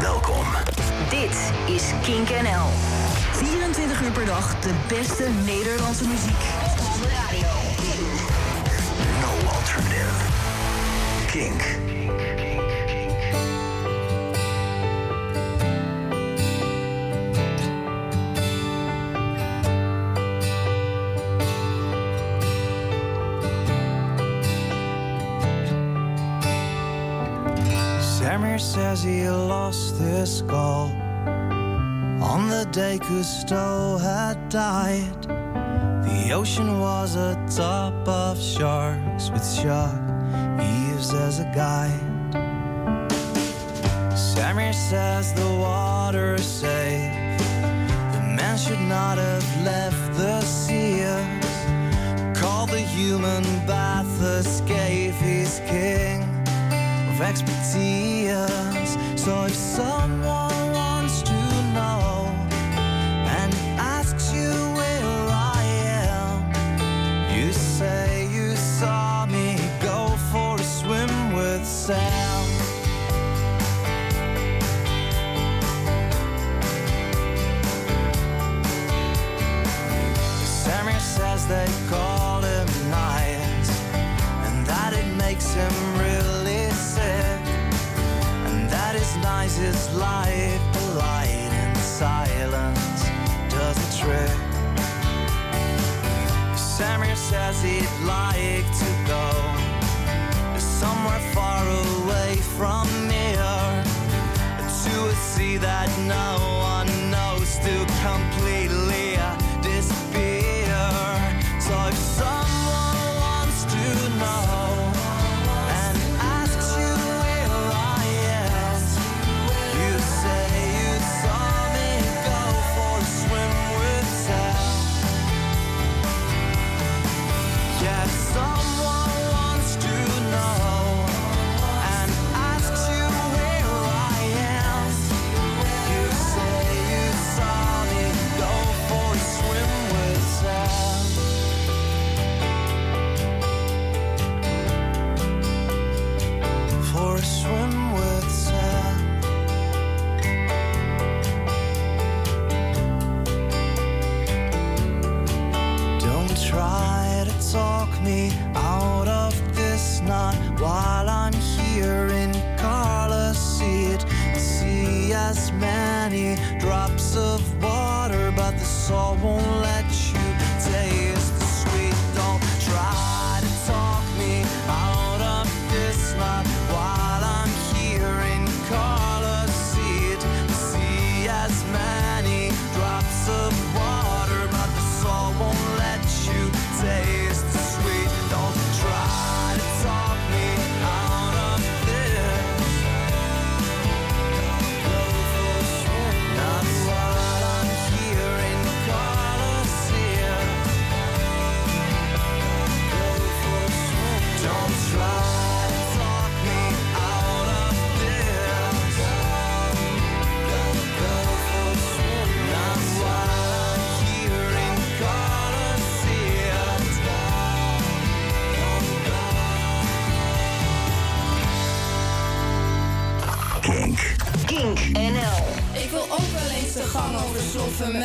Welkom. Dit is Kink NL. 24 uur per dag de beste Nederlandse muziek. Op de radio. No alternative. Kink. Says he lost his skull on the day Cousteau had died. The ocean was a top of sharks with shark eaves as a guide. Samir says the water is safe. The man should not have left the seas. Call the human bath escape. He's king of expertise. So if someone wants to know and asks you where I am, you say you saw me go for a swim with Sam. Says they call him nice and that it makes him really that his nice is like the light and silence does a trick. Samir says he'd like to go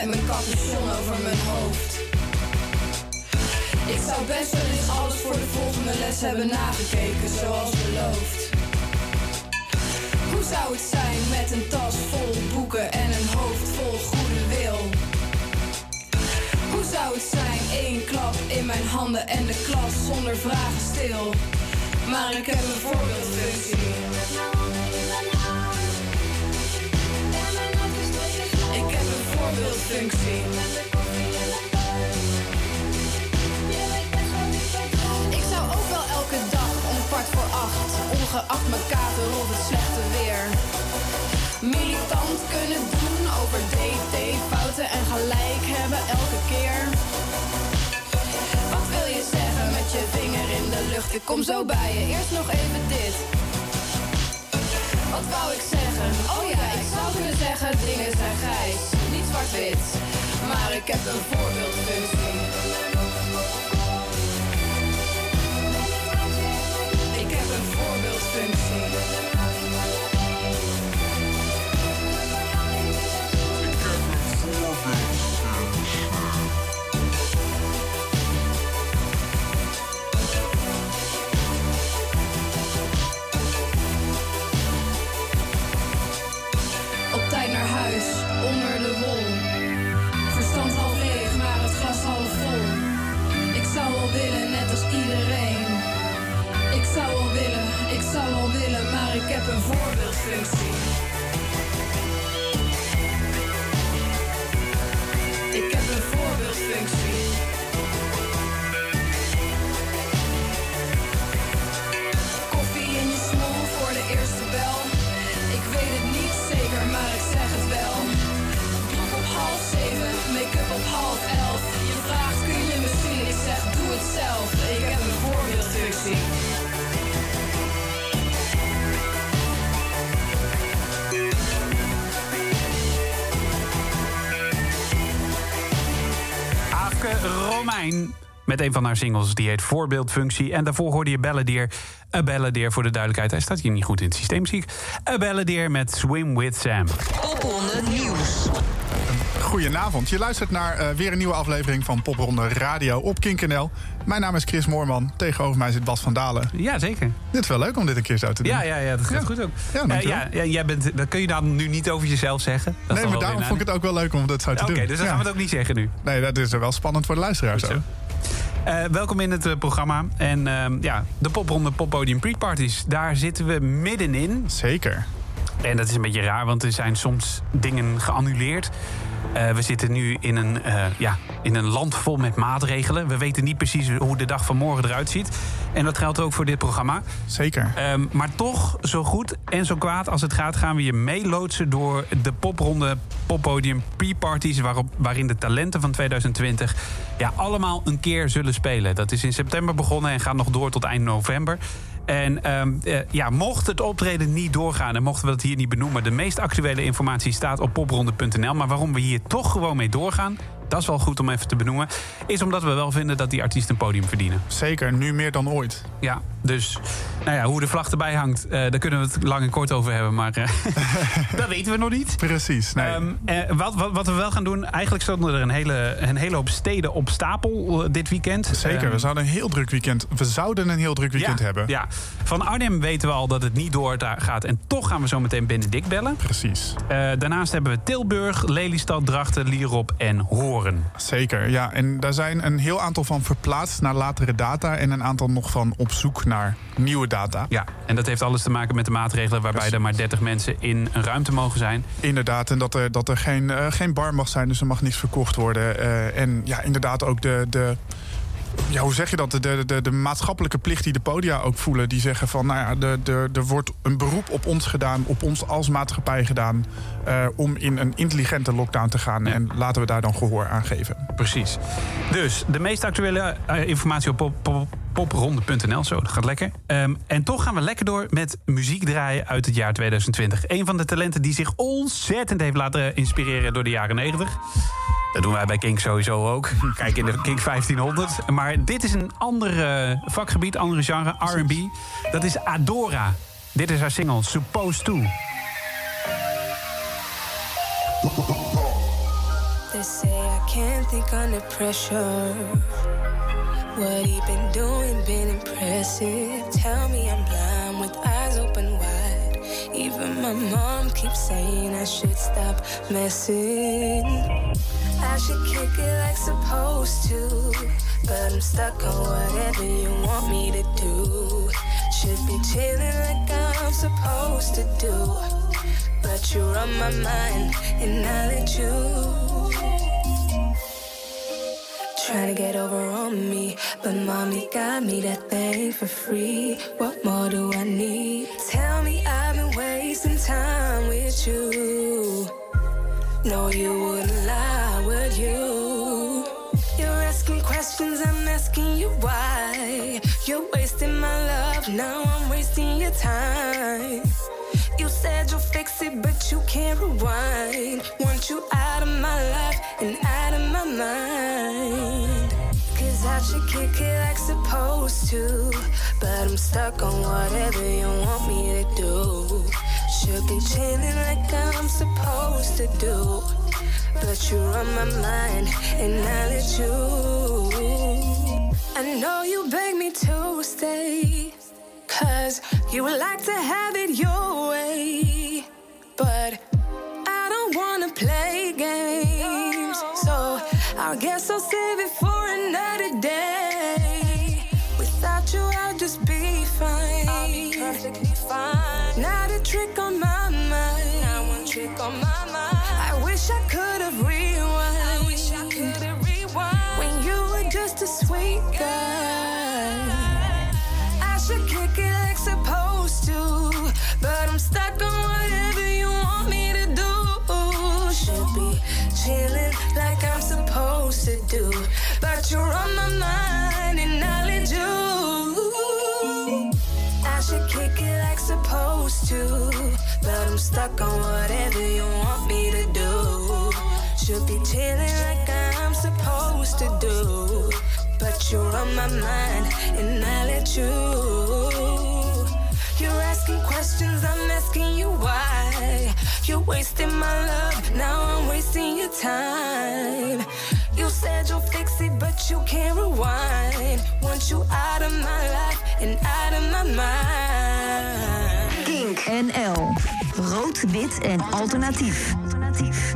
met mijn capuchon over mijn hoofd. Ik zou best wel alles voor de volgende les hebben nagekeken, zoals beloofd. Hoe zou het zijn met een tas vol boeken en een hoofd vol goede wil? Hoe zou het zijn, één klap in mijn handen en de klas zonder vragen stil? Maar ik heb een voorbeeldfunctie. Ik zou ook wel elke dag om kwart voor acht, ongeacht mijn kater of het slechte weer, militant kunnen doen over DT-fouten en gelijk hebben elke keer. Wat wil je zeggen met je vinger in de lucht? Ik kom zo bij je. Eerst nog even dit. Wat wou ik zeggen? Oh ja, ik zou kunnen zeggen dingen zijn grijs, niet zwart-wit. Maar ik heb een voorbeeldfunctie. Ik heb een voorbeeldfunctie. Met een van haar singles. Die heet Voorbeeldfunctie. En daarvoor hoorde je Balladeer. A Balladeer voor de duidelijkheid. Hij staat hier niet goed in het systeem, zie ik. A Balladeer met Swim With Sam. Popronde Nieuws. Goedenavond. Je luistert naar eh, weer een nieuwe aflevering van Popronde Radio op Kink.nl. Mijn naam is Chris Moorman. Tegenover mij zit Bas van Dalen. Ja, zeker. Dit is wel leuk om dit een keer zo te doen. Ja, ja, ja dat gaat Ja. goed ook. Ja, Eh, ja, ja, jij bent, dat kun je dan nu niet over jezelf zeggen. Dat is nee, maar daarom vond ik het ook wel leuk om dit zo te Oké, doen. dus dan Ja. gaan we het ook niet zeggen nu. Nee, dat is wel spannend voor de luisteraars. Zo. Eh, welkom in het eh, programma. En ehm, ja, de popronde Poppodium Pre-parties. Daar zitten we middenin. Zeker. En dat is een beetje raar, want er zijn soms dingen geannuleerd. Eh, we zitten nu in een, eh, ja, in een land vol met maatregelen. We weten niet precies hoe de dag van morgen eruit ziet. En dat geldt ook voor dit programma. Zeker. Ehm, maar toch, zo goed en zo kwaad als het gaat... gaan we je meeloodsen door de popronde poppodium pre-parties... Waarop, waarin de talenten van 2020 ja, allemaal een keer zullen spelen. Dat is in september begonnen en gaat nog door tot eind november. En ehm, eh, ja, mocht het optreden niet doorgaan en mochten we het hier niet benoemen... de meest actuele informatie staat op popronde.nl. Maar waarom we hier toch gewoon mee doorgaan... dat is wel goed om even te benoemen... is omdat we wel vinden dat die artiesten een podium verdienen. Zeker, nu meer dan ooit. Ja, dus nou ja, hoe de vlag erbij hangt, eh, daar kunnen we het lang en kort over hebben. Maar eh, dat weten we nog niet. Precies. Nee. Ehm, eh, wat, wat, wat we wel gaan doen, eigenlijk stonden er een hele, een hele hoop steden op stapel dit weekend. Zeker, Ehm, we zouden een heel druk weekend. We zouden een heel druk weekend ja, hebben. Ja. Van Arnhem weten we al dat het niet door gaat. En toch gaan we zo meteen Benedict bellen. Precies. Daarnaast hebben we Tilburg, Lelystad, Drachten, Lierop en Zeker, ja. En daar zijn een heel aantal van verplaatst naar latere data... en een aantal nog van op zoek naar nieuwe data. Ja, en dat heeft alles te maken met de maatregelen... waarbij Precies. er maar 30 mensen in een ruimte mogen zijn. Inderdaad, en dat er, dat er geen, eh, geen bar mag zijn, dus er mag niets verkocht worden. Eh, en ja, inderdaad ook de... de ja, hoe zeg je dat? De, de, de, maatschappelijke plicht die de podia ook voelen. Die zeggen van, nou ja, de, de, er wordt een beroep op ons gedaan, op ons als maatschappij gedaan. eh, om in een intelligente lockdown te gaan. En laten we daar dan gehoor aan geven. Precies. Dus de meest actuele eh, informatie op popronde.nl. Zo, dat gaat lekker. Ehm, en toch gaan we lekker door met muziek draaien uit het jaar 2020. Een van de talenten die zich ontzettend heeft laten inspireren door de jaren 90. Dat doen wij bij Kink sowieso ook. Kijk in de Kink 1500. Maar dit is een ander vakgebied, andere genre, R&B. Dat is Adora. Dit is haar single, Supposed To. They say I can't think under pressure. What he been doing been impressive. Tell me I'm blind with eyes open wide. Even my mom keeps saying I should stop messing. I should kick it like supposed to. But I'm stuck on whatever you want me to do. Should be chilling like I'm supposed to do. But you're on my mind, and I let you. Trying to get over on me, but mommy got me that thing for free. What more do I need? Tell me I've been wasting time with you. No, you wouldn't lie, would you? You're asking questions, I'm asking you why. You're wasting my love, now I'm wasting your time. You said you'll fix it, but you can't rewind. Want you out of my life and out of my mind. Cause I should kick it like supposed to. But I'm stuck on whatever you want me to do. Should be chilling like I'm supposed to do. But you're on my mind and I let you. I know you beg me to stay. Cause you would like to have it your way. But I don't wanna play games. So I guess I'll save it for another day. Without you, I'll just be fine. I'll be perfectly fine. Not stuck on whatever you want me to do. Should be chilling like I'm supposed to do. But you're on my mind, and I let you. You're asking questions, I'm asking you why. You're wasting my love, now I'm wasting your time. You said you'll fix it, but you can't rewind. Want you out of my life and out of my mind. Kink NL. Rood, wit en alternatief. alternatief.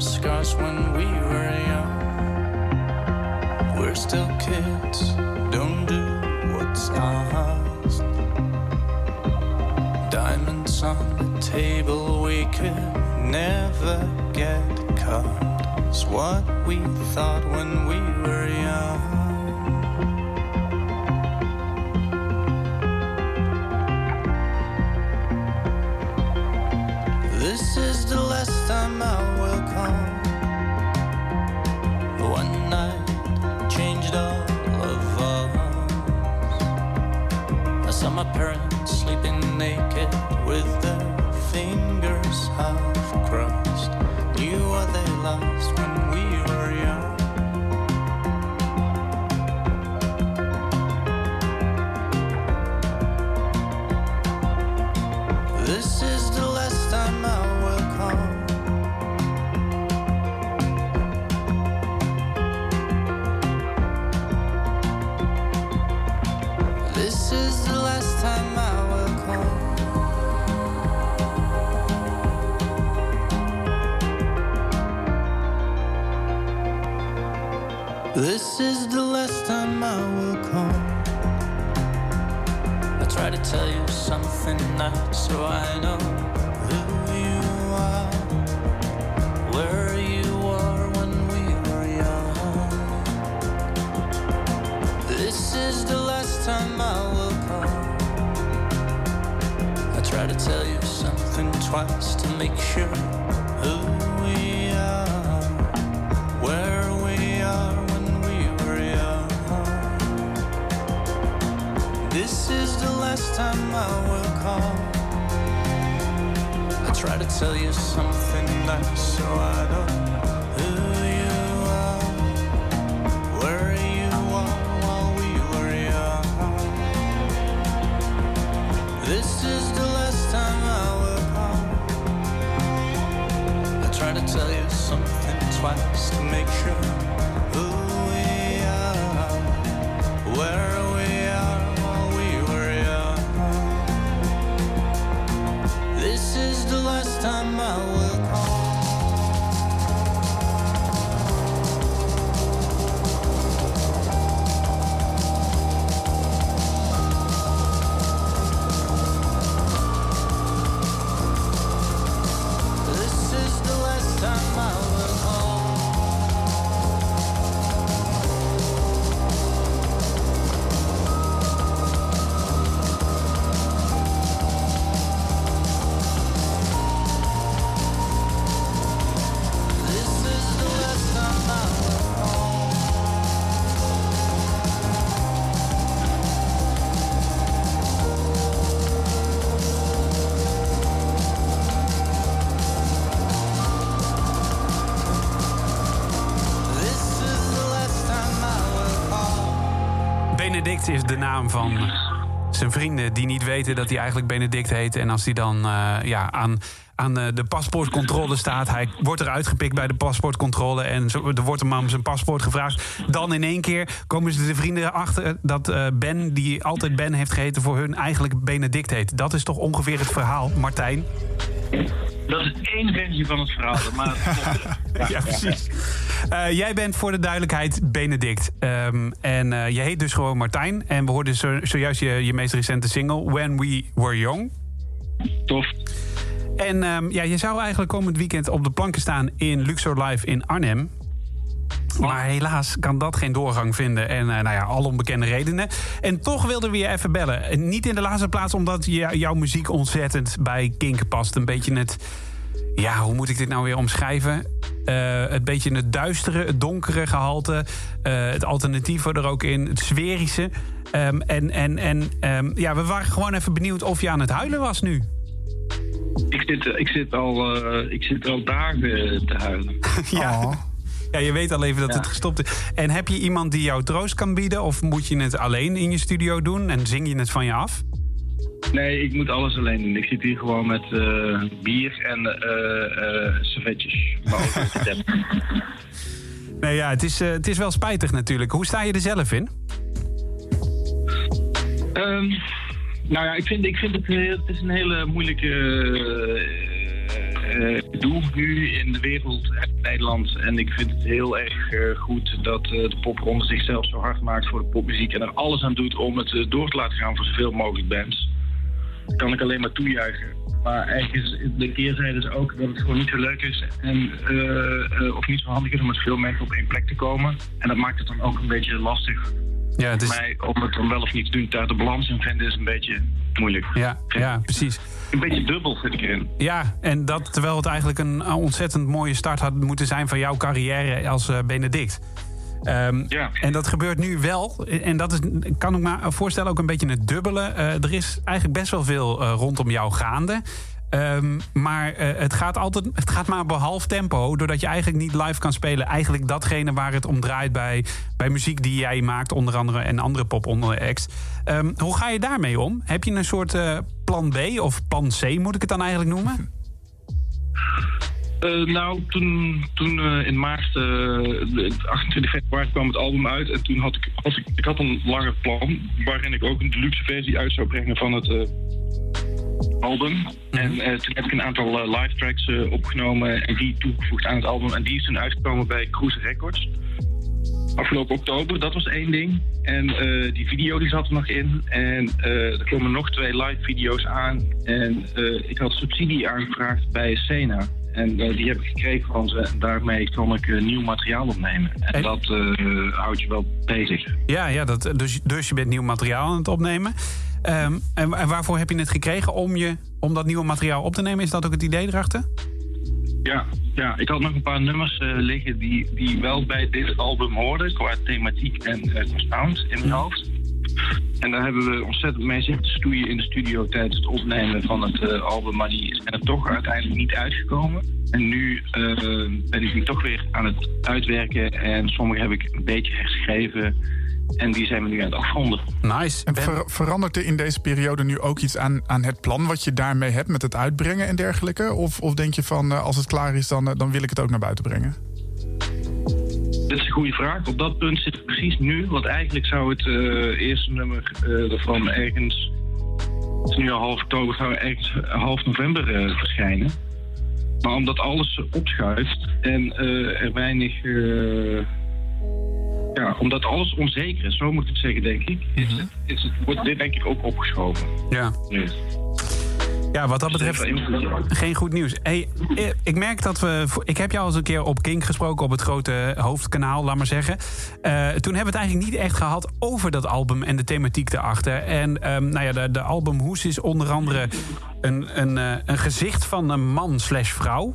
Scars when we were young? We're still kids, don't do what's asked. Diamonds on the table, we could never get caught. It's what we thought when we were young. With their fingers half crossed. Knew what they lost This is the last time I will come. I try to tell you something nice so I know who you are, where you were when we were young. This is the last time I will come. I try to tell you something twice to make sure who the last time I will call. I try to tell you something nice so I don't know who you are, where you are while we were young. This is the last time I will call. I try to tell you something twice to make sure Is de naam van zijn vrienden die niet weten dat hij eigenlijk Benedict heet. En als hij dan eh, ja, aan, aan eh, de paspoortcontrole staat, hij wordt eruit gepikt bij de paspoortcontrole en er wordt hem om zijn paspoort gevraagd. Dan in één keer komen ze de vrienden achter dat eh, Ben, die altijd Ben heeft geheten, voor hun eigenlijk Benedict heet. Dat is toch ongeveer het verhaal, Martijn? Dat is één versie van het verhaal. Maar ja, precies. Uh, jij bent voor de duidelijkheid Benedict. Um, en uh, je heet dus gewoon Martijn. En we hoorden zo, zojuist je, je meest recente single, When We Were Young. Tof. En um, ja, je zou eigenlijk komend weekend op de planken staan in Luxor Live in Arnhem. Maar helaas kan dat geen doorgang vinden. En uh, nou ja, al onbekende redenen. En toch wilden we je even bellen. Niet in de laatste plaats omdat je, jouw muziek ontzettend bij Kink past. Een beetje het... Ja, hoe moet ik dit nou weer omschrijven? Uh, het beetje het duistere, het donkere gehalte. Uh, het alternatieve er ook in. Het sferische. Um, en en, en um, ja, we waren gewoon even benieuwd of je aan het huilen was nu. Ik zit, ik zit, al, uh, ik zit al dagen te huilen. ja. Oh. Ja, je weet al even dat ja. het gestopt is. En heb je iemand die jou troost kan bieden? Of moet je het alleen in je studio doen en zing je het van je af? Nee, ik moet alles alleen doen. Ik zit hier gewoon met uh, bier en uh, uh, servetjes. nee, ja, het is, het is wel spijtig natuurlijk. Hoe sta je er zelf in? Um, nou ja, ik vind, ik vind het, het is een hele moeilijke uh, doel nu in de wereld en Nederland. En ik vind het heel erg uh, goed dat uh, de popronde zichzelf zo hard maakt voor de popmuziek. En er alles aan doet om het door te laten gaan voor zoveel mogelijk bands. Dat kan ik alleen maar toejuichen. Maar eigenlijk is de keerzijde is ook dat het gewoon niet zo leuk is. En, of niet zo handig is om met veel mensen op één plek te komen. En dat maakt het dan ook een beetje lastig ja, het is... mij om het dan wel of niet te doen. Daar de balans in vinden is een beetje moeilijk. Ja, ja precies. Een beetje dubbel zit ik erin. Ja, en dat terwijl het eigenlijk een ontzettend mooie start had moeten zijn van jouw carrière als uh, Benedict. Um, ja. En dat gebeurt nu wel. En dat is, kan ik me voorstellen, ook een beetje het dubbele. Uh, er is eigenlijk best wel veel uh, rondom jou gaande. Um, maar uh, het, gaat altijd, het gaat maar half tempo. Doordat je eigenlijk niet live kan spelen. Eigenlijk datgene waar het om draait bij, bij muziek die jij maakt. Onder andere en andere pop onder acts. Um, hoe ga je daarmee om? Heb je een soort uh, plan B of plan C moet ik het dan eigenlijk noemen? Uh, nou, toen, toen uh, in maart, uh, 28 februari kwam het album uit. En toen had ik, als ik, ik had een langer plan. Waarin ik ook een deluxe versie uit zou brengen van het album. Mhm. En toen heb ik een aantal live tracks opgenomen en die toegevoegd aan het album. En die is toen uitgekomen bij Cruise Records. Afgelopen oktober, dat was één ding. En die video die zat er nog in. En er komen nog twee live video's aan. En ik had subsidie aangevraagd bij Sena. En die heb ik gekregen van ze. En daarmee kon ik nieuw materiaal opnemen. En, en... dat houdt je wel bezig. Ja, ja dat, dus, dus je bent nieuw materiaal aan het opnemen. Um, en, en, waarvoor heb je het gekregen om, je, om dat nieuwe materiaal op te nemen? Is dat ook het idee erachter? Ja, ja ik had nog een paar nummers uh, liggen die, die wel bij dit album hoorden, qua thematiek en uh, sound in mijn hoofd. En daar hebben we ontzettend mee zitten stoeien in de studio tijdens het opnemen van het uh, album, maar die zijn er toch uiteindelijk niet uitgekomen. En nu ben ik die toch weer aan het uitwerken en sommige heb ik een beetje herschreven. En die zijn we nu aan het afronden. Nice. En ver, verandert er in deze periode nu ook iets aan, aan het plan wat je daarmee hebt met het uitbrengen en dergelijke? Of, of denk je van als het klaar is, dan, dan wil ik het ook naar buiten brengen? Dat is een goede vraag. Op dat punt zit het precies nu. Want eigenlijk zou het uh, eerste nummer uh, ervan ergens. Het is nu al half oktober, zou ergens half november uh, verschijnen. Maar omdat alles opschuift en er weinig ja, omdat alles onzeker is, zo moet ik het zeggen, denk ik, is mhm. het, is het, wordt dit denk ik ook opgeschoven. Ja. Ja, wat dat betreft geen goed nieuws. Hey, eh, ik merk dat we. Ik heb jou al eens een keer op Kink gesproken op het grote hoofdkanaal, laat maar zeggen. Uh, toen hebben we het eigenlijk niet echt gehad over dat album en de thematiek erachter. En um, nou ja, de, de album Hoes is onder andere een, een, uh, een gezicht van een man slash vrouw.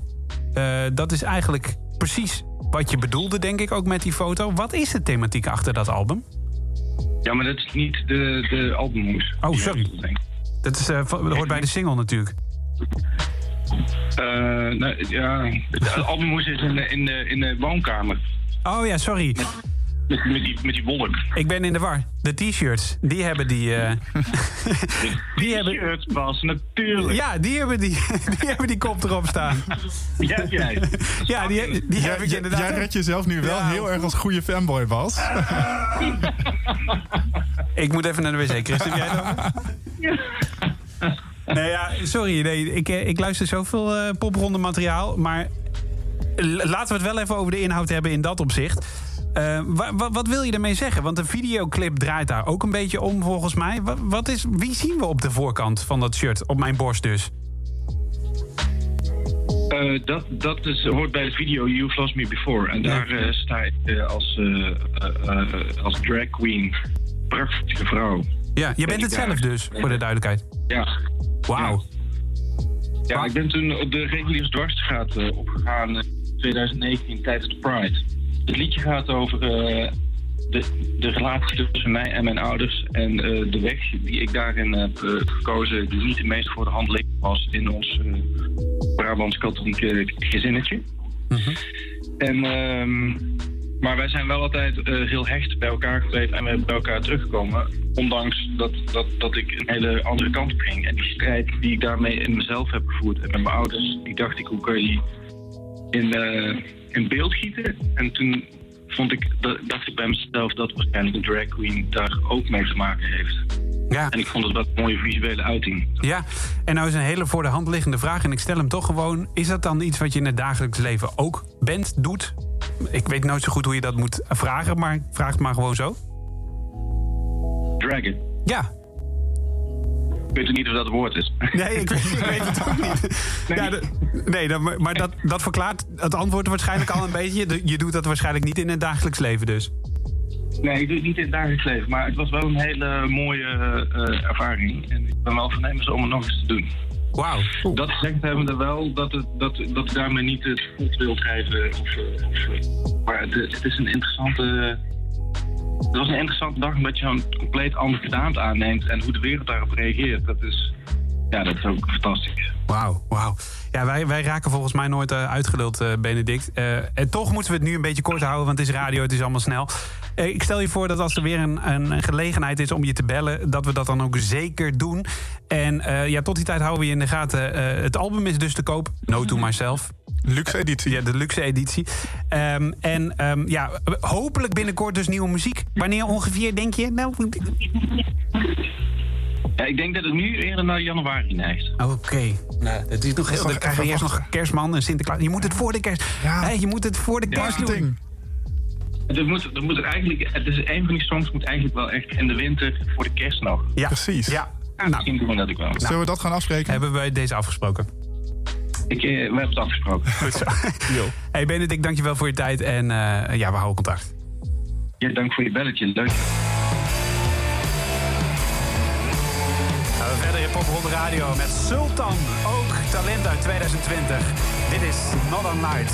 Uh, dat is eigenlijk precies wat je bedoelde, denk ik, ook met die foto. Wat is de thematiek achter dat album? Ja, maar dat is niet de, de albumhoes. Oh, sorry. Dat, is, uh, hoort bij de single natuurlijk. Uh, nou, ja, de albumhoes is in de, in, de, in de woonkamer. Oh ja, sorry. Met, met, die, met die wolk. Ik ben in de war. De t-shirts, die hebben die... Uh... die t-shirts was, natuurlijk. Ja, die hebben die, die hebben die kop erop staan. Ja, jij. Ja, die, die heb ik inderdaad. Jij redt jezelf nu wel heel erg als goede fanboy, Bas. Ik moet even naar de wc. Chris, heb jij nog? Nee, ja, sorry. Nee, ik, eh, ik luister zoveel eh popronde materiaal. Maar laten we het wel even over de inhoud hebben in dat opzicht. Eh, wa- wa- wat wil je ermee zeggen? Want de videoclip draait daar ook een beetje om, volgens mij. Wa- wat is, wie zien we op de voorkant van dat shirt? Op mijn borst dus. Eh, dat dat is, hoort bij de video You've Lost Me Before. En daar eh, sta ik eh, als, als drag queen. Prachtige vrouw. Ja, je bent het zelf dus, voor de duidelijkheid. Ja. Wauw. Ja, ik ben toen op de reguliere dwarsstraat eh, opgegaan in 2019 tijdens de Pride. Het liedje gaat over eh, de, de relatie tussen mij en mijn ouders en eh, de weg die ik daarin heb eh, gekozen, die niet de meest voor de hand liggend was in ons eh, Brabants-katholieke gezinnetje. En, ehm, maar wij zijn wel altijd eh, heel hecht bij elkaar gebleven en we zijn bij elkaar teruggekomen. Ondanks dat, dat, dat ik een hele andere kant op ging. En die strijd die ik daarmee in mezelf heb gevoerd en met mijn ouders, die dacht ik, hoe kan je die in, eh, in beeld gieten? En toen vond ik, da- dacht ik bij mezelf dat waarschijnlijk een drag queen daar ook mee te maken heeft. Ja. En ik vond het wel een mooie visuele uiting. Ja, en nou is een hele voor de hand liggende vraag. En ik stel hem toch gewoon. Is dat dan iets wat je in het dagelijks leven ook bent, doet? Ik weet nooit zo goed hoe je dat moet vragen, maar vraag het maar gewoon zo. Dragon. Ja. Ik weet niet of dat een woord is. Nee, ik weet, ik weet het ook niet. Ja, nee, dat- maar- dat, dat verklaart het antwoord waarschijnlijk al een beetje. Je doet dat waarschijnlijk niet in het dagelijks leven dus. Nee, ik doe het niet in het dagelijks leven. Maar het was wel een hele mooie eh, ervaring. En ik ben wel voornemens om het nog eens te doen. Wauw. Dat hebben we wel dat, het, dat, dat ik daarmee niet het goed wil drijven. Of, eh, of, eh, maar het, het is een interessante... Het was een interessante dag omdat je zo'n compleet andere gedaante aanneemt. En hoe de wereld daarop reageert, dat is, ja, dat is ook fantastisch. Wauw, wauw. Ja, wij, wij raken volgens mij nooit eh, uitgeluld, eh, Benedict. Eh, en toch moeten we het nu een beetje kort houden, want het is radio, het is allemaal snel. Ik stel je voor dat als er weer een, een, gelegenheid is om je te bellen, dat we dat dan ook zeker doen. En ja, tot die tijd houden we je in de gaten. Het album is dus te koop. No to myself. Luxe editie. Ja, de luxe editie. Ehm, en ehm, ja, hopelijk binnenkort dus nieuwe muziek. Wanneer ongeveer, denk je? Nou, Ja, ik denk dat het nu eerder naar januari neigt. Oké. Nou, het is nog heel. Dan krijgen we eerst nog kerstman en Sinterklaas. Je moet het voor de kerst. Hè, je moet het voor de kerst doen. Het, moet, het, moet er eigenlijk, het is een van die songs moet eigenlijk wel echt in de winter voor de kerst nog. Ja, precies. Ja. Nou, misschien doen we dat ook wel. Zullen we dat gaan afspreken? Hebben wij deze afgesproken? Ik, eh, we hebben het afgesproken. Goed zo. Hey Benedict, dankjewel voor je tijd. En eh, ja, we houden contact. Ja, dank voor je belletje. Leuk. Popronde Radio met Sultan. Ook talent uit 2020. Dit is Northern Nights.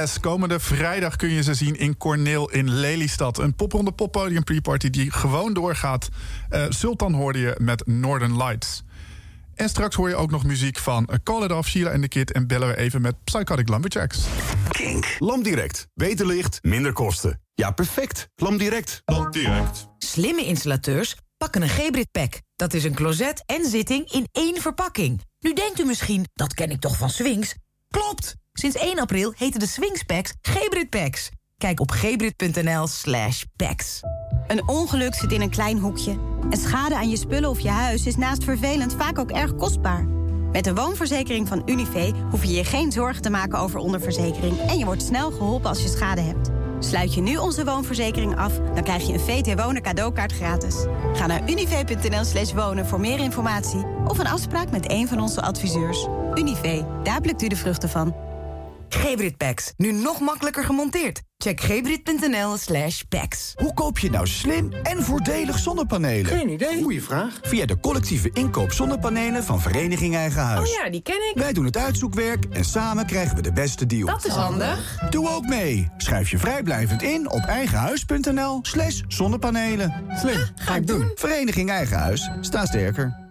Yes, komende vrijdag kun je ze zien in Corneel in Lelystad. Een popronde poppodium pre-party die gewoon doorgaat. Uh, Sultan hoorde je met Northern Lights. En straks hoor je ook nog muziek van Call It Off, Sheila en the Kid... en bellen we even met Psychotic Lumberjacks. Kink. Lamdirect. Beter licht, minder kosten. Ja, perfect. Lamdirect. Lamdirect. Slimme installateurs pakken een Gebrit Pack. Dat is een closet en zitting in één verpakking. Nu denkt u misschien, dat ken ik toch van Swings? Klopt! Sinds 1 april heten de Swings Packs Gebrit Packs. Kijk op gebrit.nl slash packs. Een ongeluk zit in een klein hoekje. En schade aan je spullen of je huis is naast vervelend vaak ook erg kostbaar. Met de woonverzekering van Univé hoef je je geen zorgen te maken over onderverzekering... en je wordt snel geholpen als je schade hebt. Sluit je nu onze woonverzekering af, dan krijg je een VT Wonen cadeaukaart gratis. Ga naar univ.nl slash wonen voor meer informatie... of een afspraak met een van onze adviseurs. Univ, daar plukt u de vruchten van. Gebrit Packs, nu nog makkelijker gemonteerd. Check gebrit.nl slash packs. Hoe koop je nou slim en voordelig zonnepanelen? Geen idee. Goeie vraag. Via de collectieve inkoop zonnepanelen van Vereniging Eigen Huis. Oh ja, die ken ik. Wij doen het uitzoekwerk en samen krijgen we de beste deal. Dat is handig. Doe ook mee. Schrijf je vrijblijvend in op eigenhuis.nl slash zonnepanelen. Slim, ga ik doen. Vereniging Eigen Huis. Sta sterker.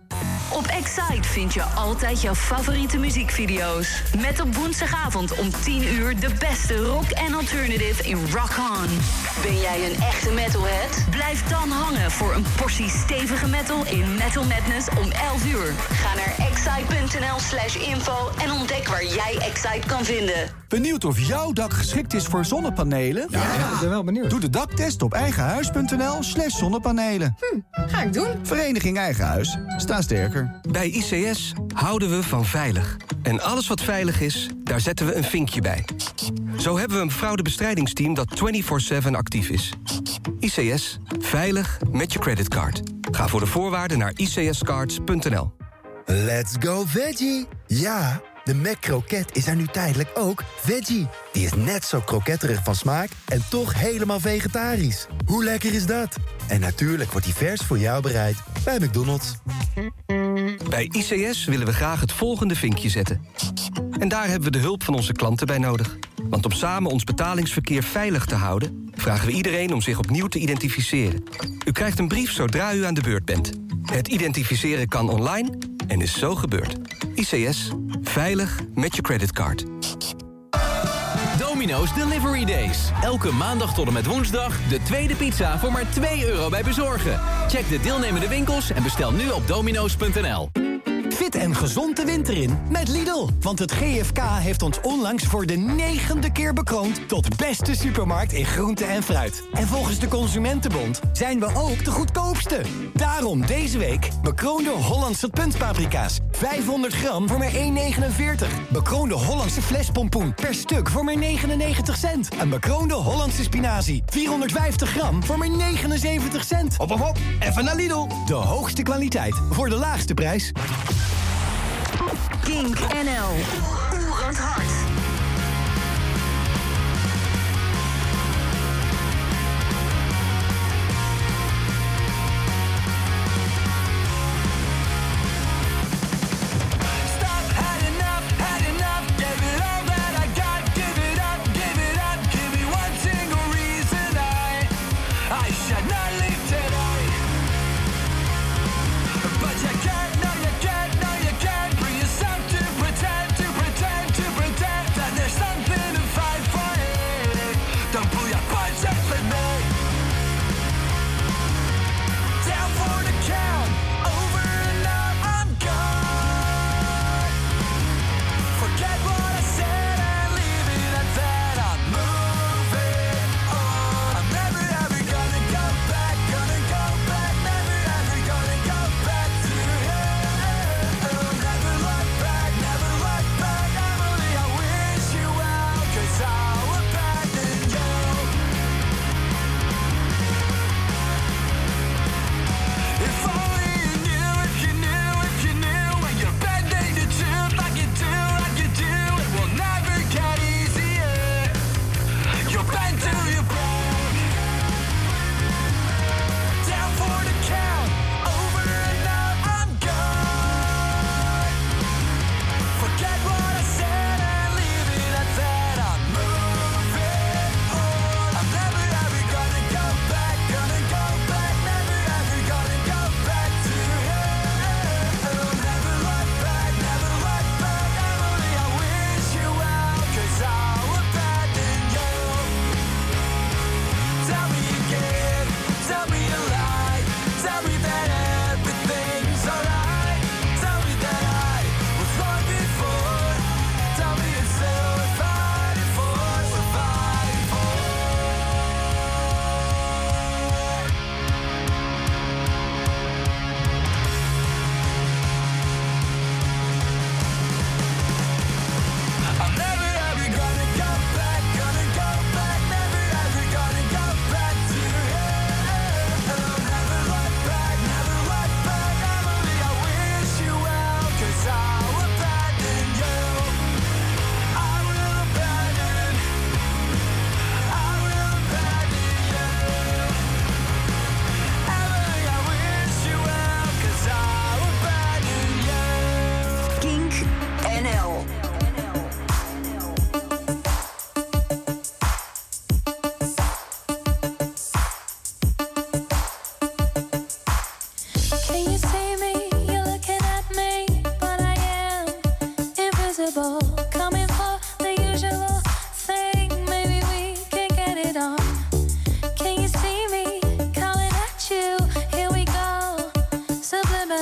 Op Excite vind je altijd jouw favoriete muziekvideo's. Met op woensdagavond om 10 uur de beste rock en alternative in Rock On. Ben jij een echte metalhead? Blijf dan hangen voor een portie stevige metal in Metal Madness om 11 uur. Ga naar excite.nl slash info en ontdek waar jij Excite kan vinden. Benieuwd of jouw dak geschikt is voor zonnepanelen? Ja, ik ben wel benieuwd. Doe de daktest op eigenhuis.nl slash zonnepanelen. Hm, ga ik doen. Vereniging Eigen Huis. Sta sterker. Bij ICS houden we van veilig. En alles wat veilig is, daar zetten we een vinkje bij. Zo hebben we een fraudebestrijdigsteam dat 24-7 actief is. ICS. Veilig met je creditcard. Ga voor de voorwaarden naar icscards.nl. Let's go veggie! Ja, de Mac is er nu tijdelijk ook veggie. Die is net zo kroketterig van smaak en toch helemaal vegetarisch. Hoe lekker is dat? En natuurlijk wordt die vers voor jou bereid bij McDonald's. Bij ICS willen we graag het volgende vinkje zetten. En daar hebben we de hulp van onze klanten bij nodig. Want om samen ons betalingsverkeer veilig te houden... vragen we iedereen om zich opnieuw te identificeren. U krijgt een brief zodra u aan de beurt bent. Het identificeren kan online en is zo gebeurd. ICS. Veilig met je creditcard. Domino's Delivery Days. Elke maandag tot en met woensdag de tweede pizza voor maar 2 euro bij bezorgen. Check de deelnemende winkels en bestel nu op domino's.nl. Fit en gezond de winter in met Lidl. Want het GFK heeft ons onlangs voor de negende keer bekroond... tot beste supermarkt in groente en fruit. En volgens de Consumentenbond zijn we ook de goedkoopste. Daarom deze week bekroonde Hollandse puntpaprika's. 500 gram voor maar 1,49. Bekroonde Hollandse flespompoen per stuk voor maar 99 cent. En bekroonde Hollandse spinazie. 450 gram voor maar 79 cent. Hop, hop, hop. Even naar Lidl. De hoogste kwaliteit voor de laagste prijs. Kink NL.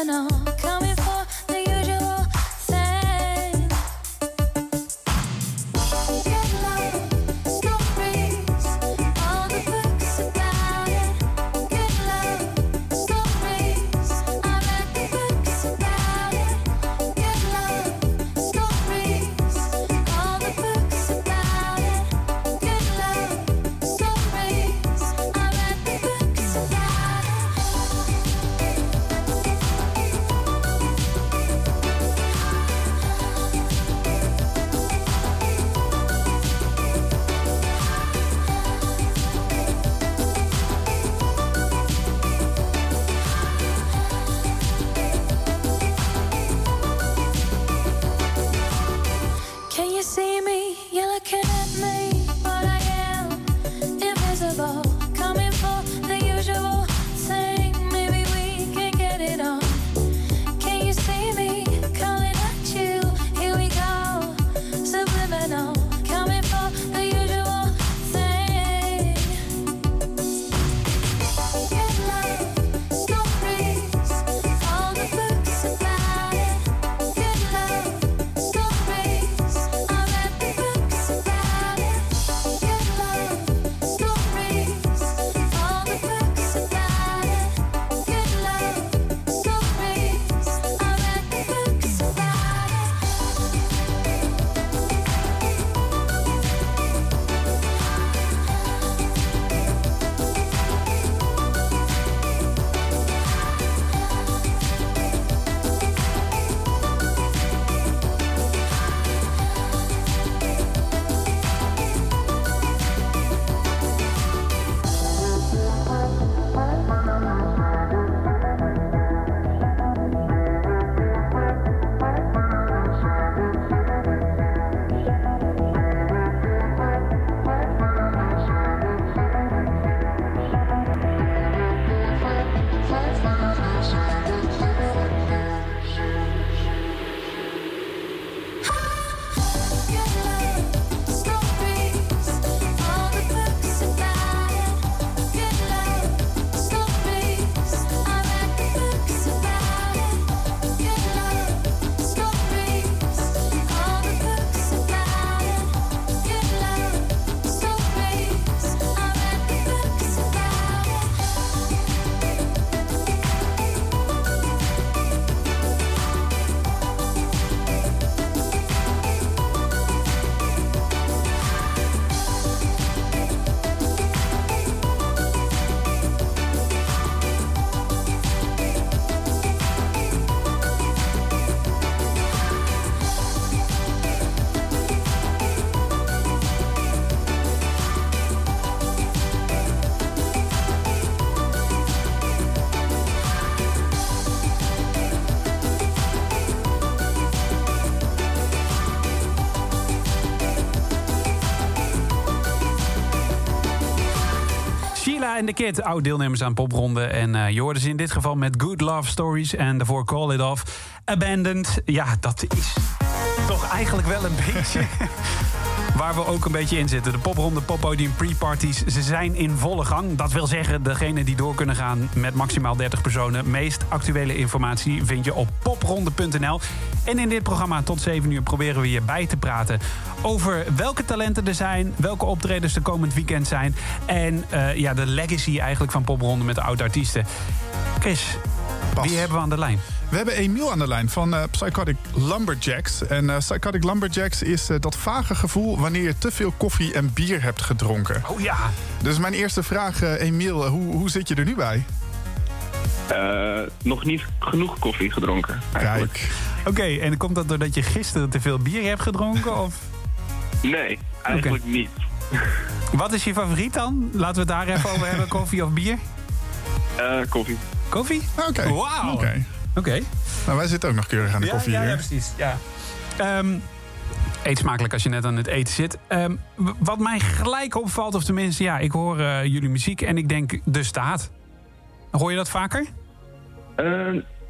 know Ella en de Kid, oud-deelnemers aan popronde. En eh, je hoorde ze in dit geval met Good Love Stories en daarvoor Call It Off. Abandoned, ja, dat is toch eigenlijk wel een beetje... Waar we ook een beetje in zitten. De popronde, poppodium, pre-parties, ze zijn in volle gang. Dat wil zeggen, degene die door kunnen gaan met maximaal 30 personen. Meest actuele informatie vind je op popronde.nl. En in dit programma tot 7 uur proberen we je bij te praten... over welke talenten er zijn, welke optredens er komend weekend zijn... en eh, ja, de legacy eigenlijk van popronde met de oud-artiesten. Chris, wie hebben we aan de lijn? We hebben Emiel aan de lijn van eh, Psychotic Lumberjacks. En eh, Psychotic Lumberjacks is eh, dat vage gevoel wanneer je te veel koffie en bier hebt gedronken. Oh ja. Dus mijn eerste vraag, eh, Emiel, hoe, hoe zit je er nu bij? Eh, nog niet genoeg koffie gedronken. Kijk. Oké, en komt dat doordat je gisteren te veel bier hebt gedronken? Of? Nee, eigenlijk niet. Wat is je favoriet dan? Laten we het daar even over hebben, koffie of bier? Eh, koffie. Koffie? Oké. Wauw. Oké. Oké. Nou, wij zitten ook nog keurig aan de Ja, koffie ja, hier. ja, precies. Ja. Ehm, eet smakelijk als je net aan het eten zit. Ehm, wat mij gelijk opvalt, of tenminste, ja, ik hoor eh, jullie muziek en ik denk de staat. Hoor je dat vaker? Eh,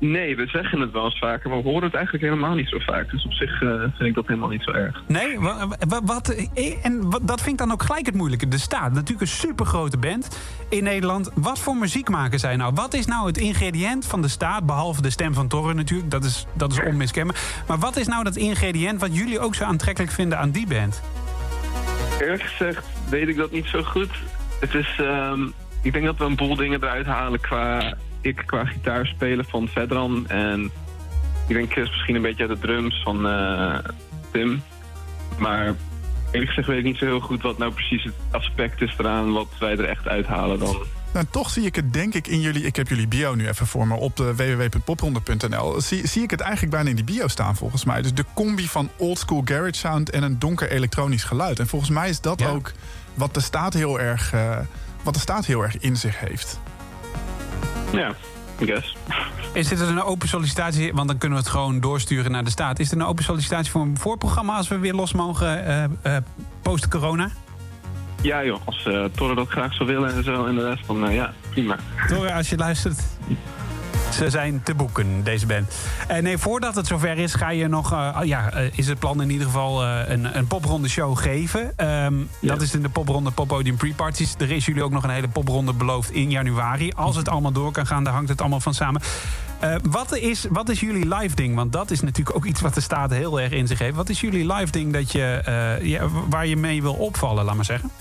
nee, we zeggen het wel eens vaker, maar we horen het eigenlijk helemaal niet zo vaak. Dus op zich eh, vind ik dat helemaal niet zo erg. Nee, wa- wa- wat, eh, en wat, dat vind ik dan ook gelijk het moeilijke. De staat, natuurlijk een supergrote band in Nederland. Wat voor muziek maken zij nou? Wat is nou het ingrediënt van de staat, behalve de stem van Torren natuurlijk, dat is, dat is onmiskenbaar. Maar wat is nou dat ingrediënt wat jullie ook zo aantrekkelijk vinden aan die band? Eerlijk gezegd weet ik dat niet zo goed. Het is, ehm, ik denk dat we een boel dingen eruit halen qua, ik qua gitaar spelen van Vedran. En ik denk Chris misschien een beetje uit de drums van eh, Tim. Maar eerlijk gezegd weet ik niet zo heel goed wat nou precies het aspect is eraan wat wij er echt uithalen dan. Nou, toch zie ik het denk ik in jullie... Ik heb jullie bio nu even voor me op de www.popronde.nl. Zie, zie ik het eigenlijk bijna in die bio staan volgens mij. Dus de combi van oldschool garage sound en een donker elektronisch geluid. En volgens mij is dat ook wat de staat heel erg... eh, wat de staat heel erg in zich heeft. Ja, I guess. Is dit een open sollicitatie? Want dan kunnen we het gewoon doorsturen naar de staat. Is dit een open sollicitatie voor een voorprogramma als we weer los mogen eh, eh, post-corona? Ja joh, als uh, Torre dat graag zou willen en zo en de rest, dan eh, ja, prima. Torre, als je luistert. Ze zijn te boeken, deze band. Eh, nee, voordat het zover is, ga je nog. eh, oh ja, eh, is het plan in ieder geval een, een popronde show geven. Ehm, Dat is in de popronde Poppodium Pre-Parties. Er is jullie ook nog een hele popronde beloofd in januari. Als het allemaal door kan gaan, daar hangt het allemaal van samen. Wat, is, wat is jullie live ding? Want dat is natuurlijk ook iets wat de staat heel erg in zich heeft. Wat is jullie live ding dat je, ja, waar je mee wil opvallen, laat maar zeggen?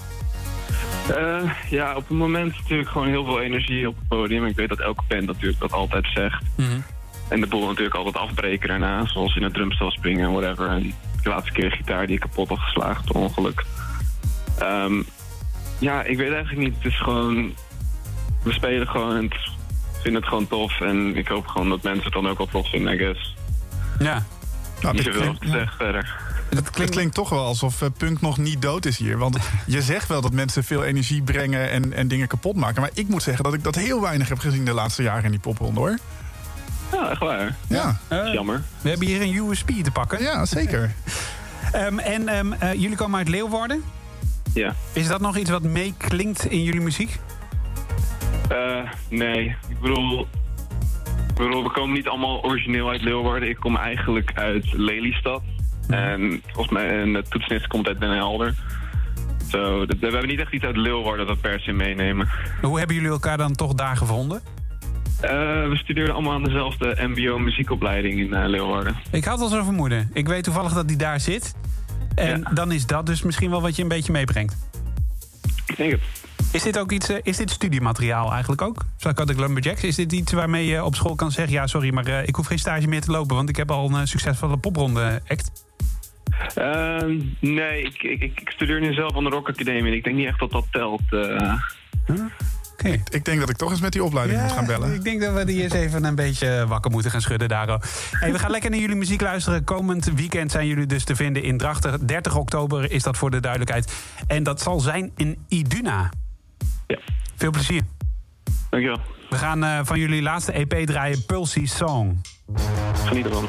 Uh, ja, op het moment natuurlijk gewoon heel veel energie op het podium. Ik weet dat elke band natuurlijk dat altijd zegt. Mm -hmm. En de boel natuurlijk altijd afbreken daarna. Zoals in het drumstel springen en whatever. En de laatste keer gitaar die ik kapot had geslagen per ongeluk. Um, ja, ik weet eigenlijk niet. Het is gewoon... We spelen gewoon en ik vind het gewoon tof. En ik hoop gewoon dat mensen het dan ook wel tof vinden, I guess. Ja. Nou, niet zoveel te zeggen verder. Het klinkt, klinkt, toch wel alsof uh, punk nog niet dood is hier. Want je zegt wel dat mensen veel energie brengen en, en dingen kapot maken. Maar ik moet zeggen dat ik dat heel weinig heb gezien de laatste jaren in die popronde hoor. Ja, echt waar. Ja. Uh, jammer. We hebben hier een USB te pakken. Ja, zeker. um, en um, uh, jullie komen uit Leeuwarden? Ja. Is dat nog iets wat meeklinkt in jullie muziek? Uh, nee, ik bedoel, ik bedoel, we komen niet allemaal origineel uit Leeuwarden. Ik kom eigenlijk uit Lelystad. En volgens mij een toetsnist komt uit Den Helder. So, we hebben niet echt iets uit Leeuwarden dat per se meenemen. Hoe hebben jullie elkaar dan toch daar gevonden? Uh, we studeerden allemaal aan dezelfde mbo-muziekopleiding in uh, Leeuwarden. Ik had al zo'n vermoeden. Ik weet toevallig dat die daar zit. En ja. dan is dat dus misschien wel wat je een beetje meebrengt. Ik denk het. Is dit ook iets, uh, is dit studiemateriaal eigenlijk ook? Psychotic Lumberjacks? Is dit iets waarmee je op school kan zeggen... ja, sorry, maar uh, ik hoef geen stage meer te lopen... want ik heb al een uh, succesvolle popronde act? Uh, nee, ik, ik, ik, studeer nu zelf aan de Rock Academie... en ik denk niet echt dat dat telt. Huh? Okay. Ik, ik, denk dat ik toch eens met die opleiding ja, moet gaan bellen. Ik denk dat we die eens even een beetje wakker moeten gaan schudden daar. Hey, we gaan lekker naar jullie muziek luisteren. Komend weekend zijn jullie dus te vinden in Drachten. 30 oktober is dat voor de duidelijkheid. En dat zal zijn in Iduna. Ja. Veel plezier. Dankjewel. We gaan uh, van jullie laatste EP draaien, Pulsy Song. Geniet ervan.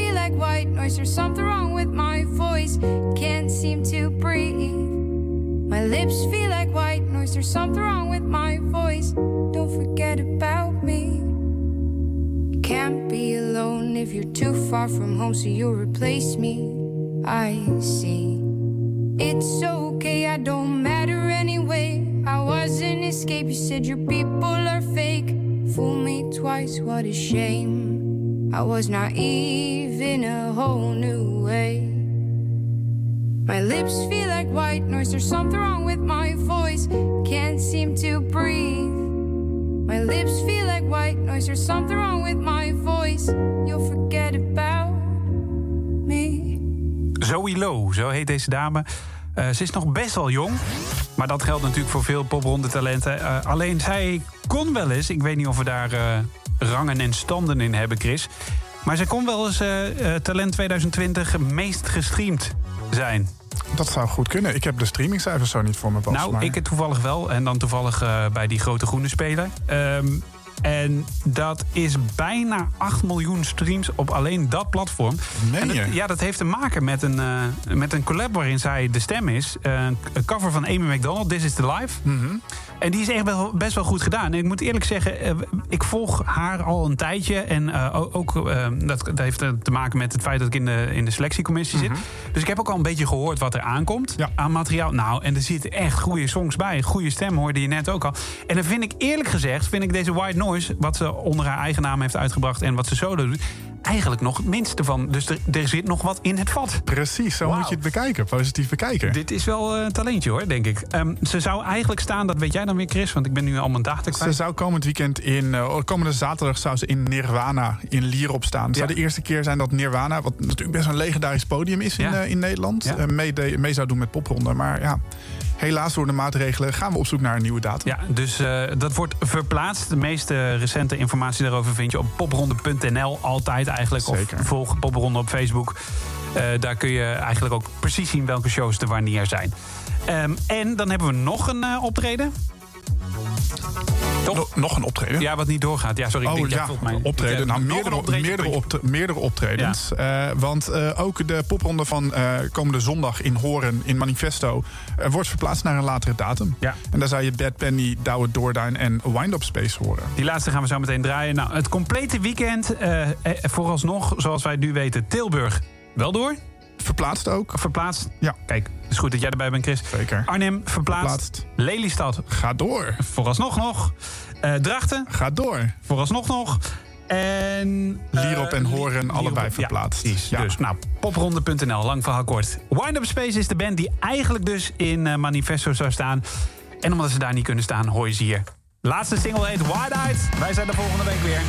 Feel like white noise, there's something wrong with my voice. Can't seem to breathe. My lips feel like white noise, there's something wrong with my voice. Don't forget about me. Can't be alone if you're too far from home, so you'll replace me. I see. It's okay, I don't matter anyway. I was an escape, you said your people are fake. Fool me twice, what a shame. I was naive in a whole new way. My lips feel like white noise, there's something wrong with my voice. Can't seem to breathe. My lips feel like white noise, there's something wrong with my voice. You'll forget about me. Zoe Low, zo heet deze dame. Eh, ze is nog best wel jong. Maar dat geldt natuurlijk voor veel popronde talenten. Eh, alleen zij kon wel eens, ik weet niet of we daar eh, rangen en standen in hebben, Chris. Maar zij kon wel eens eh, Talent 2020 meest gestreamd zijn. Dat zou goed kunnen. Ik heb de streamingcijfers zo niet voor me, Bas. Nou, maar- ik het toevallig wel. En dan toevallig bij die grote groene speler. Ehm, en dat is bijna 8 miljoen streams op alleen dat platform. Meen dat- ja, dat heeft te maken met een, eh, met een collab waarin zij de stem is. Eh, een cover van Amy McDonald, This is the Life. Mhm. En die is echt wel, best wel goed gedaan. En ik moet eerlijk zeggen, eh, ik volg haar al een tijdje. En eh, ook, eh, dat, dat heeft eh, te maken met het feit dat ik in de, in de selectiecommissie Mhm. zit. Dus ik heb ook al een beetje gehoord wat er aankomt aan materiaal. Nou, en er zitten echt goede songs bij. Goede stem hoorde je net ook al. En dan vind ik eerlijk gezegd, vind ik deze White Noise... wat ze onder haar eigen naam heeft uitgebracht en wat ze solo doet... eigenlijk nog het minste van. Dus er, er zit nog wat in het vat. Precies, zo moet je het bekijken. Positief bekijken. Dit is wel eh, een talentje hoor, denk ik. Ehm, ze zou eigenlijk staan, dat weet jij dan weer Chris... want ik ben nu al mijn data Ze kwijt. zou komend weekend in, eh, komende zaterdag zou ze in Nirvana in Lierop staan. Het zou Ja. de eerste keer zijn dat Nirvana, wat natuurlijk best een legendarisch podium is in, eh, in Nederland, Ja. mee, de- mee zou doen met popronde. Maar ja, helaas door de maatregelen gaan we op zoek naar een nieuwe datum. Ja, dus eh, dat wordt verplaatst. De meeste recente informatie daarover vind je op popronde.nl. Altijd eigenlijk. Zeker. Of volg Popronde op Facebook. Eh, daar kun je eigenlijk ook precies zien welke shows er wanneer zijn. Ehm, en dan hebben we nog een eh, optreden. Nog, nog een optreden? Ja, wat niet doorgaat. Ja, sorry. ik oh denk, ja, vult mij- optreden. Nou, meerdere, optreden, meerdere, optre- meerdere optredens. Eh, want eh, ook de popronde van eh, komende zondag in Horen in Manifesto... wordt verplaatst naar een latere datum. Ja. En daar zou je Bad Penny, Douwe Doorduin en Wind Up Space horen. Die laatste gaan we zo meteen draaien. Nou, het complete weekend, vooralsnog, zoals wij nu weten, Tilburg wel door. Verplaatst ook. Verplaatst. Ja. Kijk, het is goed dat jij erbij bent, Chris. Zeker. Arnhem verplaatst. Verplaatst. Lelystad. Ga door. Vooralsnog nog. Eh, Drachten. Ga door. Vooralsnog nog. En... eh, Lierop en Horen Lierop- allebei verplaatst. Ja. Dus, nou, popronde.nl, lang verhaal kort. Wind Up Space is de band die eigenlijk dus in eh, Manifesto zou staan. En omdat ze daar niet kunnen staan, hoor je ze hier. Laatste single heet Wide Eyed. Wij zijn de volgende week weer.